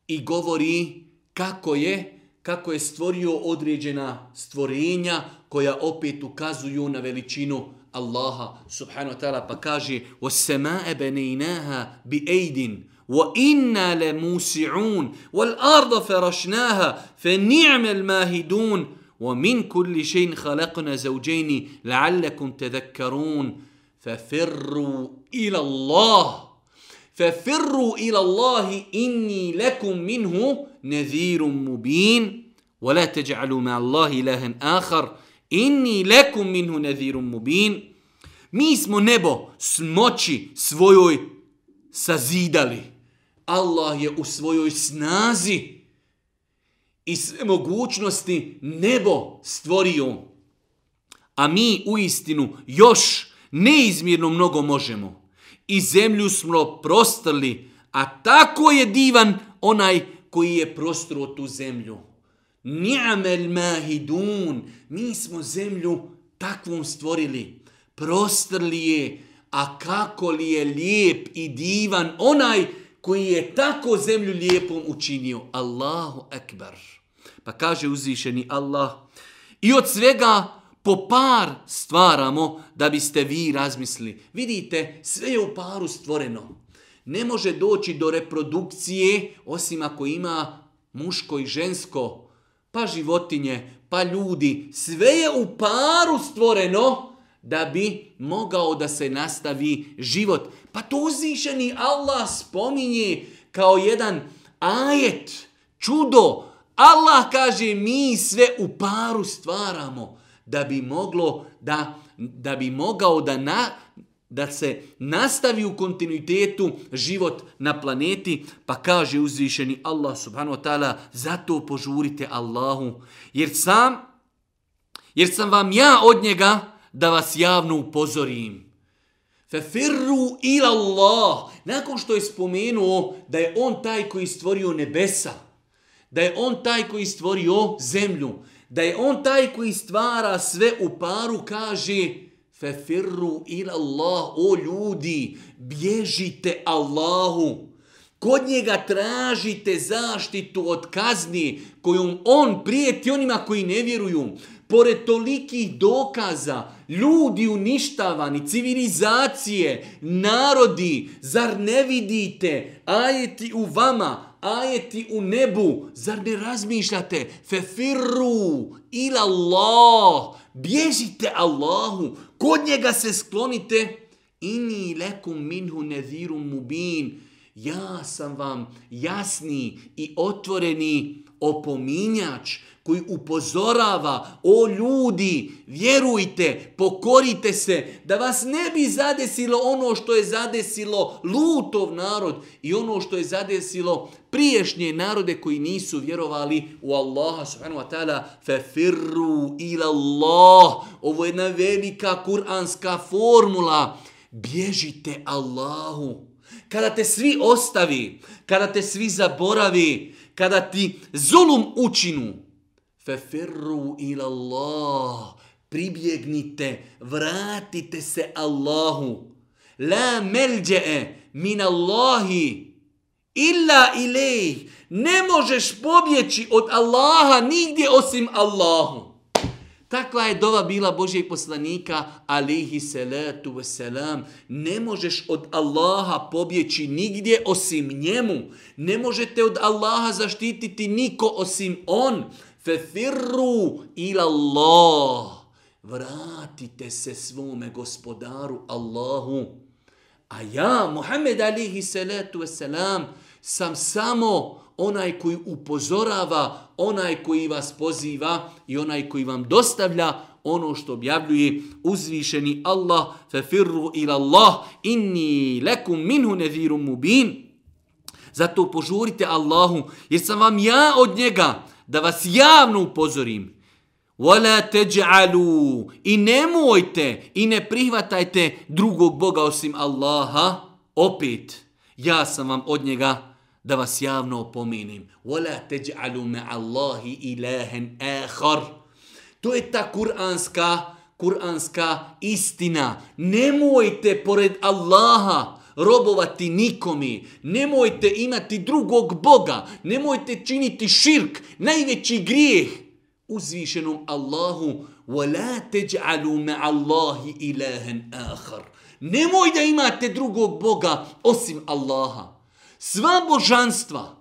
i govori kako je kako je stvorio određena stvorenja koja opet ukazuju na veličinu Allaha subhanahu wa ta'ala pa kaže وَسَّمَاءَ بَنَيْنَاهَا بِأَيْدٍ وَإِنَّا لَمُوسِعُونَ وَالْأَرْضَ فَرَشْنَاهَا فَنِعْمَ الْمَاهِدُونَ ومن كل شيء خلقنا زوجين لعلكم تذكرون ففروا إلى الله ففروا إلى الله إني لكم منه نذير مبين ولا تجعلوا مع الله إلها آخر إني لكم منه نذير مبين Mi smo nebo s moći svojoj sazidali. Allah je u svojoj snazi i sve mogućnosti nebo stvorio. A mi u istinu još neizmjerno mnogo možemo. I zemlju smo prostrli, a tako je divan onaj koji je prostruo tu zemlju. Ni'amel mahidun, mi smo zemlju takvom stvorili. Prostrli je, a kako li je lijep i divan onaj koji koji je tako zemlju lijepom učinio. Allahu Ekber. Pa kaže uzvišeni Allah. I od svega po par stvaramo da biste vi razmislili. Vidite, sve je u paru stvoreno. Ne može doći do reprodukcije osim ako ima muško i žensko, pa životinje, pa ljudi. Sve je u paru stvoreno da bi mogao da se nastavi život. Pa to uzvišeni Allah spominje kao jedan ajet, čudo. Allah kaže mi sve u paru stvaramo da bi moglo da, da bi mogao da na, da se nastavi u kontinuitetu život na planeti, pa kaže uzvišeni Allah subhanahu wa ta'ala, zato požurite Allahu, jer sam, jer sam vam ja od njega da vas javno upozorim. Fefirru ila Allah. Nakon što je spomenuo da je on taj koji stvorio nebesa, da je on taj koji stvorio zemlju, da je on taj koji stvara sve u paru, kaže Fefirru ila Allah. O ljudi, bježite Allahu. Kod njega tražite zaštitu od kazni kojom on prijeti onima koji ne vjeruju pored tolikih dokaza, ljudi uništavani, civilizacije, narodi, zar ne vidite ajeti u vama, ajeti u nebu, zar ne razmišljate, fefirru ila Allah, bježite Allahu, kod njega se sklonite, ini lekum minhu neziru mubin, ja sam vam jasni i otvoreni, opominjač koji upozorava o ljudi, vjerujte, pokorite se, da vas ne bi zadesilo ono što je zadesilo lutov narod i ono što je zadesilo priješnje narode koji nisu vjerovali u Allaha subhanahu wa ta'ala fe firru ila Allah ovo je jedna velika kuranska formula bježite Allahu kada te svi ostavi kada te svi zaboravi kada ti zulum učinu, feferru ila Allah, pribjegnite, vratite se Allahu. La melđe'e min Allahi illa ilih. Ne možeš pobjeći od Allaha nigdje osim Allahu. Takva je dova bila Božijeg poslanika, alihi salatu wasalam. Ne možeš od Allaha pobjeći nigdje osim njemu. Ne možete od Allaha zaštititi niko osim on. Fe firru ila Allah. Vratite se svome gospodaru Allahu. A ja, Muhammed alihi salatu wasalam, salam, sam samo onaj koji upozorava, onaj koji vas poziva i onaj koji vam dostavlja ono što objavljuje uzvišeni Allah, fe firru ila Allah, inni lekum minhu neziru mubin. Zato požurite Allahu, jer sam vam ja od njega da vas javno upozorim. Wala teđalu i nemojte i ne prihvatajte drugog Boga osim Allaha. Opet, ja sam vam od njega upozorim da vas javno opominim. Wala taj'alu ma'a Allahi ilahan akhar. To je ta kuranska kuranska istina. Nemojte pored Allaha robovati nikomi. Nemojte imati drugog Boga. Nemojte činiti širk, najveći grijeh uzvišenom Allahu. Wala taj'alu ma'a Allahi ilahan akhar. Nemoj da imate drugog Boga osim Allaha. Sva božanstva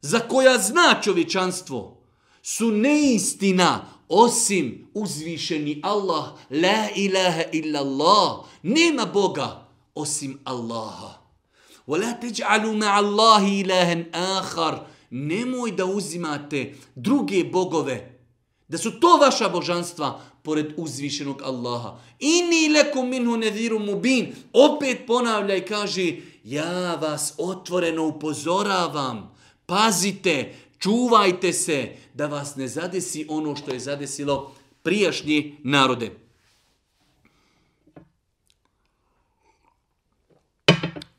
za koja zna čovječanstvo su neistina osim uzvišeni Allah. La ilaha illa Allah. Nema Boga osim Allaha. Wa la teđalu ma Allahi ilahen ahar. Nemoj da uzimate druge bogove. Da su to vaša božanstva. Božanstva pored uzvišenog Allaha. Inni lekum minhu nadhiru mubin. Opet ponavlja i kaže, ja vas otvoreno upozoravam. Pazite, čuvajte se da vas ne zadesi ono što je zadesilo prijašnje narode.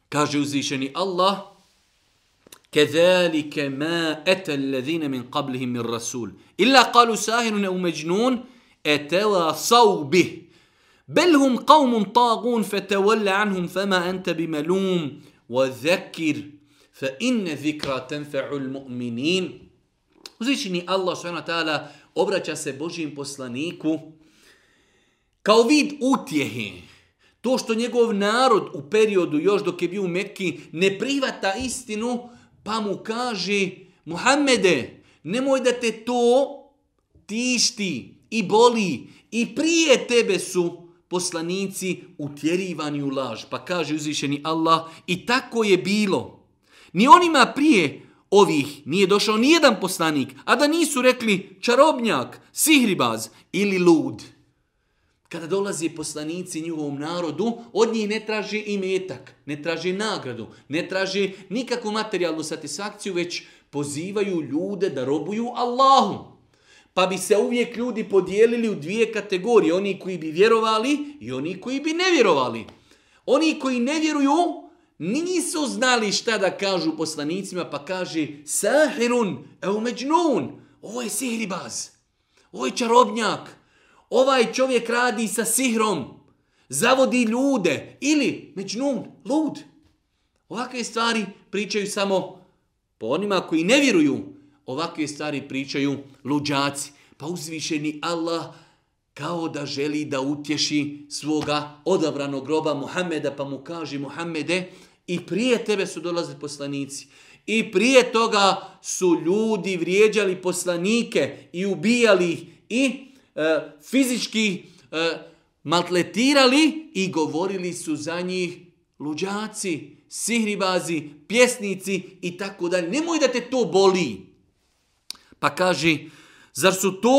Kaže uzvišeni Allah, Kedalike ma etel ladhine min qablihim min rasul. Illa kalu sahirune umeđnun, etela saubih. Bel hum qavmun tagun fetevalle anhum fema ente bimelum wa zekir fe inne zikra tenfe'ul mu'minin. Uzvišeni Allah s.w.t. obraća se Božijem poslaniku kao vid utjehe. To što njegov narod u periodu još dok je bio u Mekki ne privata istinu pa mu kaže Muhammede nemoj da te to tišti, i boli i prije tebe su poslanici utjerivani u laž. Pa kaže uzvišeni Allah i tako je bilo. Ni onima prije ovih nije došao ni jedan poslanik, a da nisu rekli čarobnjak, sihribaz ili lud. Kada dolazi poslanici njihovom narodu, od njih ne traže i metak, ne traže nagradu, ne traže nikakvu materijalnu satisfakciju, već pozivaju ljude da robuju Allahom pa bi se uvijek ljudi podijelili u dvije kategorije, oni koji bi vjerovali i oni koji bi ne vjerovali. Oni koji ne vjeruju nisu znali šta da kažu poslanicima, pa kaže sahirun eu međnun, ovo je sihribaz, ovo je čarobnjak, ovaj čovjek radi sa sihrom, zavodi ljude, ili međnun, lud. Ovakve stvari pričaju samo po onima koji ne vjeruju, ovakve stvari pričaju luđaci. Pa uzvišeni Allah kao da želi da utješi svoga odabranog groba Muhammeda, pa mu kaže Muhammede, i prije tebe su dolazili poslanici, i prije toga su ljudi vrijeđali poslanike i ubijali ih, i e, fizički e, maltletirali i govorili su za njih luđaci, sihribazi, pjesnici i tako dalje. Nemoj da te to boli. Pa kaže, zar su to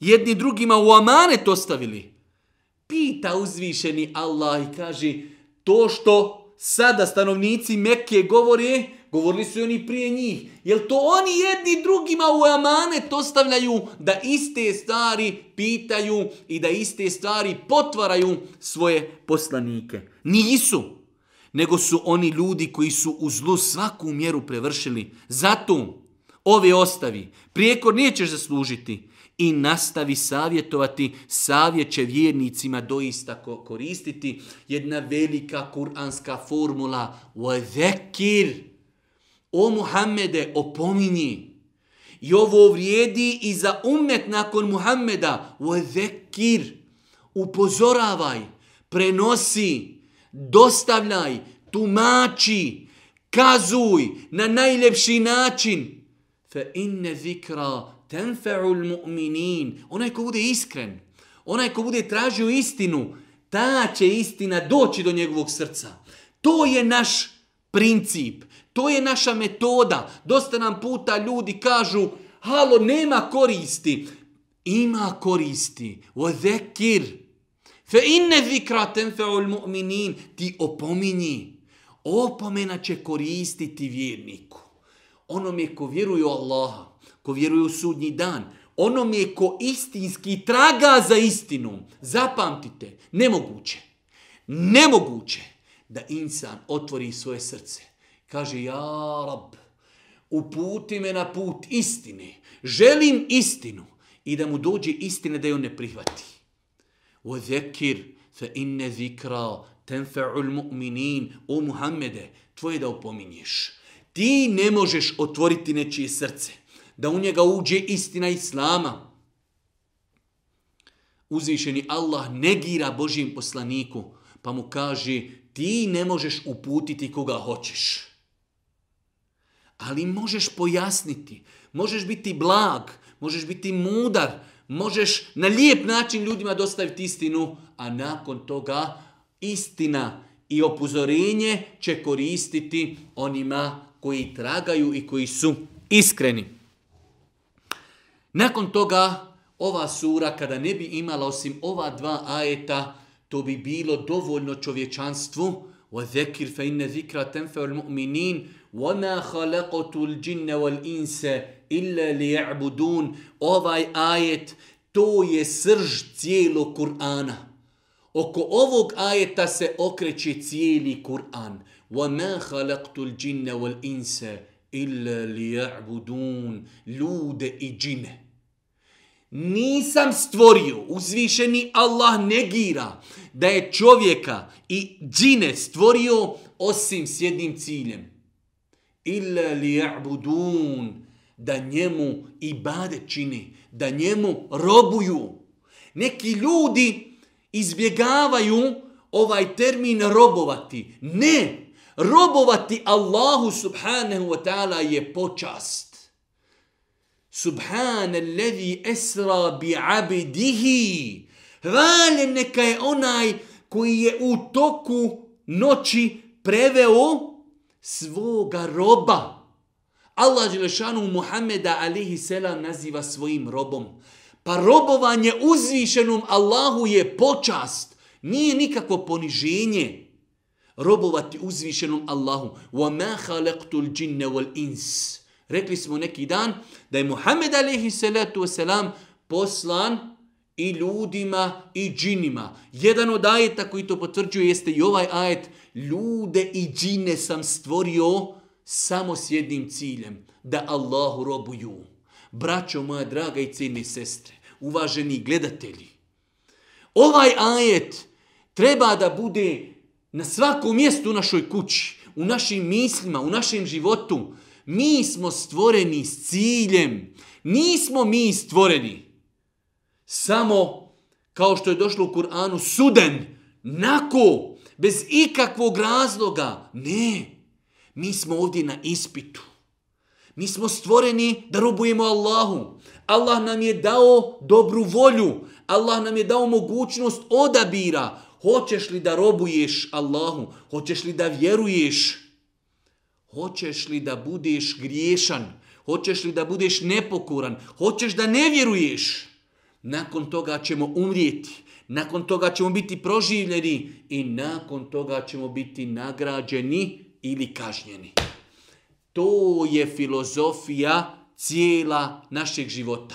jedni drugima u amanet ostavili? Pita uzvišeni Allah i kaže, to što sada stanovnici Mekke govore, govorili su i oni prije njih. Jel to oni jedni drugima u amanet ostavljaju da iste stvari pitaju i da iste stvari potvaraju svoje poslanike? Nisu. Nego su oni ljudi koji su u zlu svaku mjeru prevršili. Zato ove ostavi, prijekor nećeš zaslužiti i nastavi savjetovati, savjet će vjernicima doista koristiti jedna velika kuranska formula وَذَكِرْ O Muhammede, opominji! I ovo vrijedi i za umet nakon Muhammeda وَذَكِرْ Upozoravaj, prenosi, dostavljaj, tumači, kazuj na najljepši način, fa inna zikra tanfa'u almu'minin onaj ko bude iskren onaj ko bude tražio istinu ta će istina doći do njegovog srca to je naš princip to je naša metoda dosta nam puta ljudi kažu halo nema koristi ima koristi wa zekir fa inna zikra tanfa'u almu'minin ti opomini opomena će koristiti vjerniku onome ko vjeruje u Allaha, ko vjeruje u sudnji dan, onome ko istinski traga za istinom, zapamtite, nemoguće, nemoguće da insan otvori svoje srce. Kaže, ja rab, uputi me na put istine, želim istinu i da mu dođe istine da je on ne prihvati. O zekir, fe inne zikra, tenfe'ul mu'minin, o Muhammede, tvoje da opominješ ti ne možeš otvoriti nečije srce, da u njega uđe istina Islama. Uzvišeni Allah negira Božijem poslaniku, pa mu kaže, ti ne možeš uputiti koga hoćeš. Ali možeš pojasniti, možeš biti blag, možeš biti mudar, možeš na lijep način ljudima dostaviti istinu, a nakon toga istina i opozorenje će koristiti onima koji koji tragaju i koji su iskreni. Nakon toga, ova sura, kada ne bi imala osim ova dva ajeta, to bi bilo dovoljno čovječanstvu. وَذَكِرْ فَإِنَّ ذِكْرَ تَنْفَعُ الْمُؤْمِنِينَ وَمَا خَلَقَتُ الْجِنَّ وَالْإِنْسَ إِلَّا لِيَعْبُدُونَ Ovaj ajet, to je srž cijelo Kur'ana. Oko ovog ajeta se okreće cijeli Kur'an. Kur'an. وَمَا خَلَقْتُ الْجِنَّ وَالْإِنْسَ إِلَّا لِيَعْبُدُونَ Ljude i džine. Nisam stvorio, uzvišeni Allah negira da je čovjeka i džine stvorio osim s jednim ciljem. إِلَّا لِيَعْبُدُونَ da njemu i bade čini, da njemu robuju. Neki ljudi izbjegavaju ovaj termin robovati. Ne, Robovati Allahu subhanahu wa ta'ala je počast. Subhane levi esra bi abidihi. Hvaljen neka je onaj koji je u toku noći preveo svoga roba. Allah Đelešanu Muhammeda alihi selam naziva svojim robom. Pa robovanje uzvišenom Allahu je počast. Nije nikakvo poniženje robovati uzvišenom Allahu. وَمَا خَلَقْتُ الْجِنَّ وَالْإِنسِ Rekli smo neki dan da je Muhammed a.s. poslan i ljudima i džinima. Jedan od ajeta koji to potvrđuje jeste i ovaj ajet ljude i džine sam stvorio samo s jednim ciljem, da Allahu robuju. Braćo moja draga i cijene sestre, uvaženi gledatelji, ovaj ajet treba da bude na svakom mjestu u našoj kući, u našim mislima, u našem životu, mi smo stvoreni s ciljem. Nismo mi stvoreni. Samo, kao što je došlo u Kur'anu, suden, nako, bez ikakvog razloga. Ne, mi smo ovdje na ispitu. Mi smo stvoreni da robujemo Allahu. Allah nam je dao dobru volju. Allah nam je dao mogućnost odabira, Hoćeš li da robuješ Allahu? Hoćeš li da vjeruješ? Hoćeš li da budeš griješan? Hoćeš li da budeš nepokuran? Hoćeš da ne vjeruješ? Nakon toga ćemo umrijeti. Nakon toga ćemo biti proživljeni i nakon toga ćemo biti nagrađeni ili kažnjeni. To je filozofija cijela našeg života.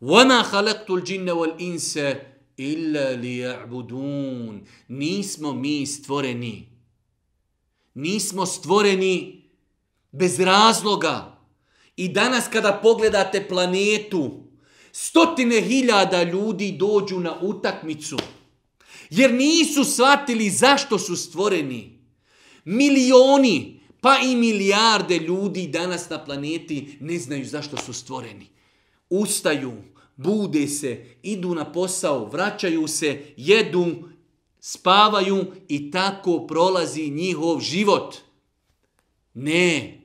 وَنَا خَلَقْتُ الْجِنَّ وَالْإِنْسَ illa li ya'budun nismo mi stvoreni nismo stvoreni bez razloga i danas kada pogledate planetu stotine hiljada ljudi dođu na utakmicu jer nisu shvatili zašto su stvoreni milioni pa i milijarde ljudi danas na planeti ne znaju zašto su stvoreni ustaju bude se, idu na posao, vraćaju se, jedu, spavaju i tako prolazi njihov život. Ne,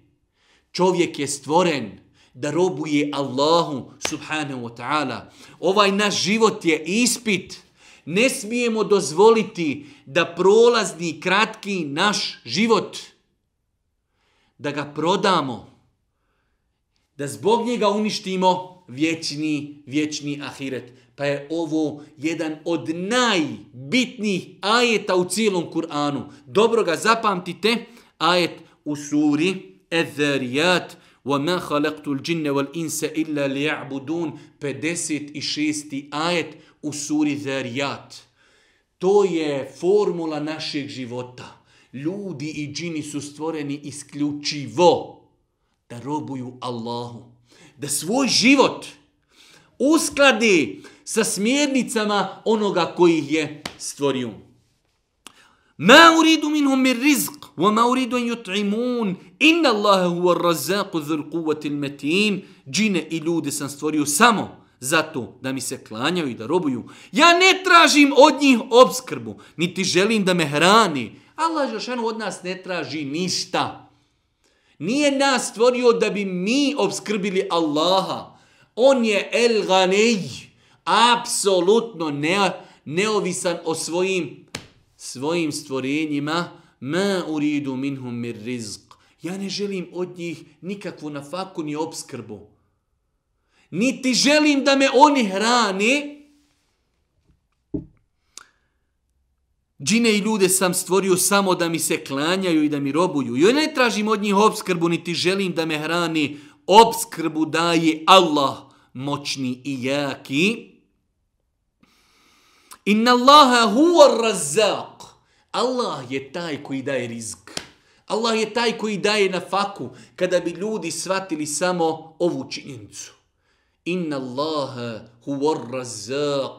čovjek je stvoren da robuje Allahu subhanahu wa ta'ala. Ovaj naš život je ispit. Ne smijemo dozvoliti da prolazni kratki naš život, da ga prodamo, da zbog njega uništimo vječni, vječni ahiret. Pa je ovo jedan od najbitnijih ajeta u cijelom Kur'anu. Dobro ga zapamtite, ajet u suri Ezzarijat وَمَا خَلَقْتُ الْجِنَّ وَالْإِنْسَ إِلَّا لِيَعْبُدُونَ 56. ajet u suri Zarijat. To je formula našeg života. Ljudi i džini su stvoreni isključivo da robuju Allahu da svoj život uskladi sa smjernicama onoga koji ih je stvorio. Ma uridu minhum min rizq, wa ma uridu an yut'imun, inna Allahe huwa razaku dhul kuvati metin, džine i ljude sam stvorio samo zato da mi se klanjaju i da robuju. Ja ne tražim od njih obskrbu, niti želim da me hrani. Allah Žešanu od nas ne traži ništa. Nije nas stvorio da bi mi obskrbili Allaha. On je El Ganej, apsolutno ne, neovisan o svojim svojim stvorenjima. Ma uridu minhum mir rizq. Ja ne želim od njih nikakvu nafaku ni obskrbu. Niti želim da me oni hrane, Džine i ljude sam stvorio samo da mi se klanjaju i da mi robuju. Joj ne tražim od njih obskrbu, niti želim da me hrani. Obskrbu daje Allah, moćni i jaki. Inna Allaha huwa razzaq. Allah je taj koji daje rizk. Allah je taj koji daje na faku kada bi ljudi shvatili samo ovu činjenicu. Inna Allaha huwa razzaq.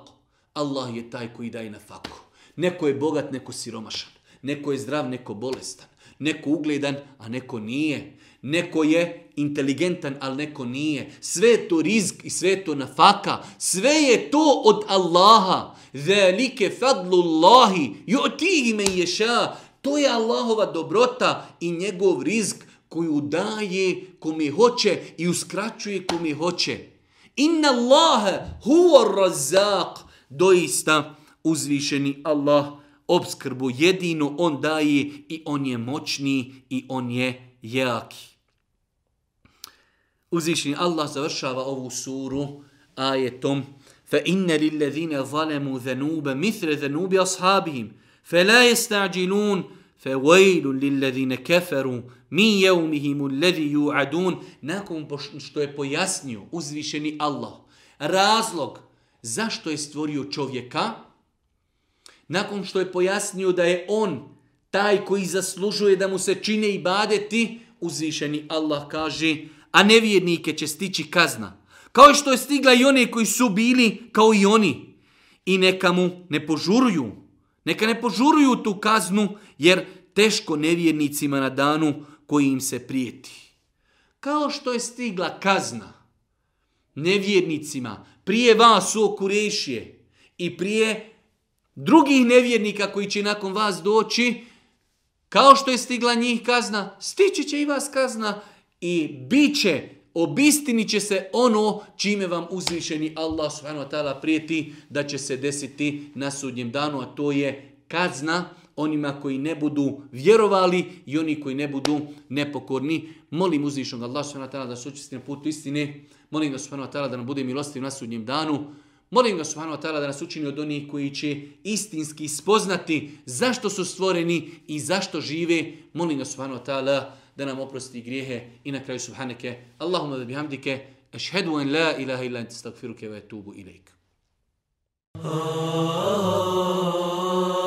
Allah je taj koji daje na faku. Neko je bogat, neko siromašan. Neko je zdrav, neko bolestan. Neko ugledan, a neko nije. Neko je inteligentan, ali neko nije. Sve je to rizk i sve je to nafaka. Sve je to od Allaha. Velike fadlullahi. Jotihi me ješa. To je Allahova dobrota i njegov rizk koju daje kome hoće i uskraćuje kome hoće. Inna Allahe huwa razzaq. Doista, uzvišeni Allah obskrbu jedinu on daje i on je moćni i on je jaki. Uzvišeni Allah završava ovu suru ajetom fa inna lillezina zalemu zanuba mithre zanubi ashabihim fe la jestađilun fe vajlu lillezina keferu mi jeumihimu lezi ju'adun nakon što je pojasnio uzvišeni Allah razlog zašto je stvorio čovjeka nakon što je pojasnio da je on taj koji zaslužuje da mu se čine i badeti, uzvišeni Allah kaže, a nevjernike će stići kazna. Kao što je stigla i one koji su bili kao i oni. I neka mu ne požuruju. Neka ne požuruju tu kaznu jer teško nevjernicima na danu koji im se prijeti. Kao što je stigla kazna nevjernicima prije vas u okurešije i prije drugih nevjernika koji će nakon vas doći, kao što je stigla njih kazna, stići će i vas kazna i bit će, obistini će se ono čime vam uzvišeni Allah subhanahu wa ta'ala prijeti da će se desiti na sudnjem danu, a to je kazna onima koji ne budu vjerovali i oni koji ne budu nepokorni. Molim uzvišenog Allah subhanahu wa ta'ala da se očisti na putu istine, molim da subhanahu wa ta'ala da nam bude milostiv na sudnjem danu, Molim ga subhanahu wa ta'ala da nas učini od onih koji će istinski spoznati zašto su stvoreni i zašto žive. Molim ga subhanahu wa ta'ala da nam oprosti grijehe i na kraju subhanake. Allahumma da bihamdike. Ešhedu en la ilaha ilan te stagfiruke ve tubu ilaik. Oh, ah. oh, oh, oh.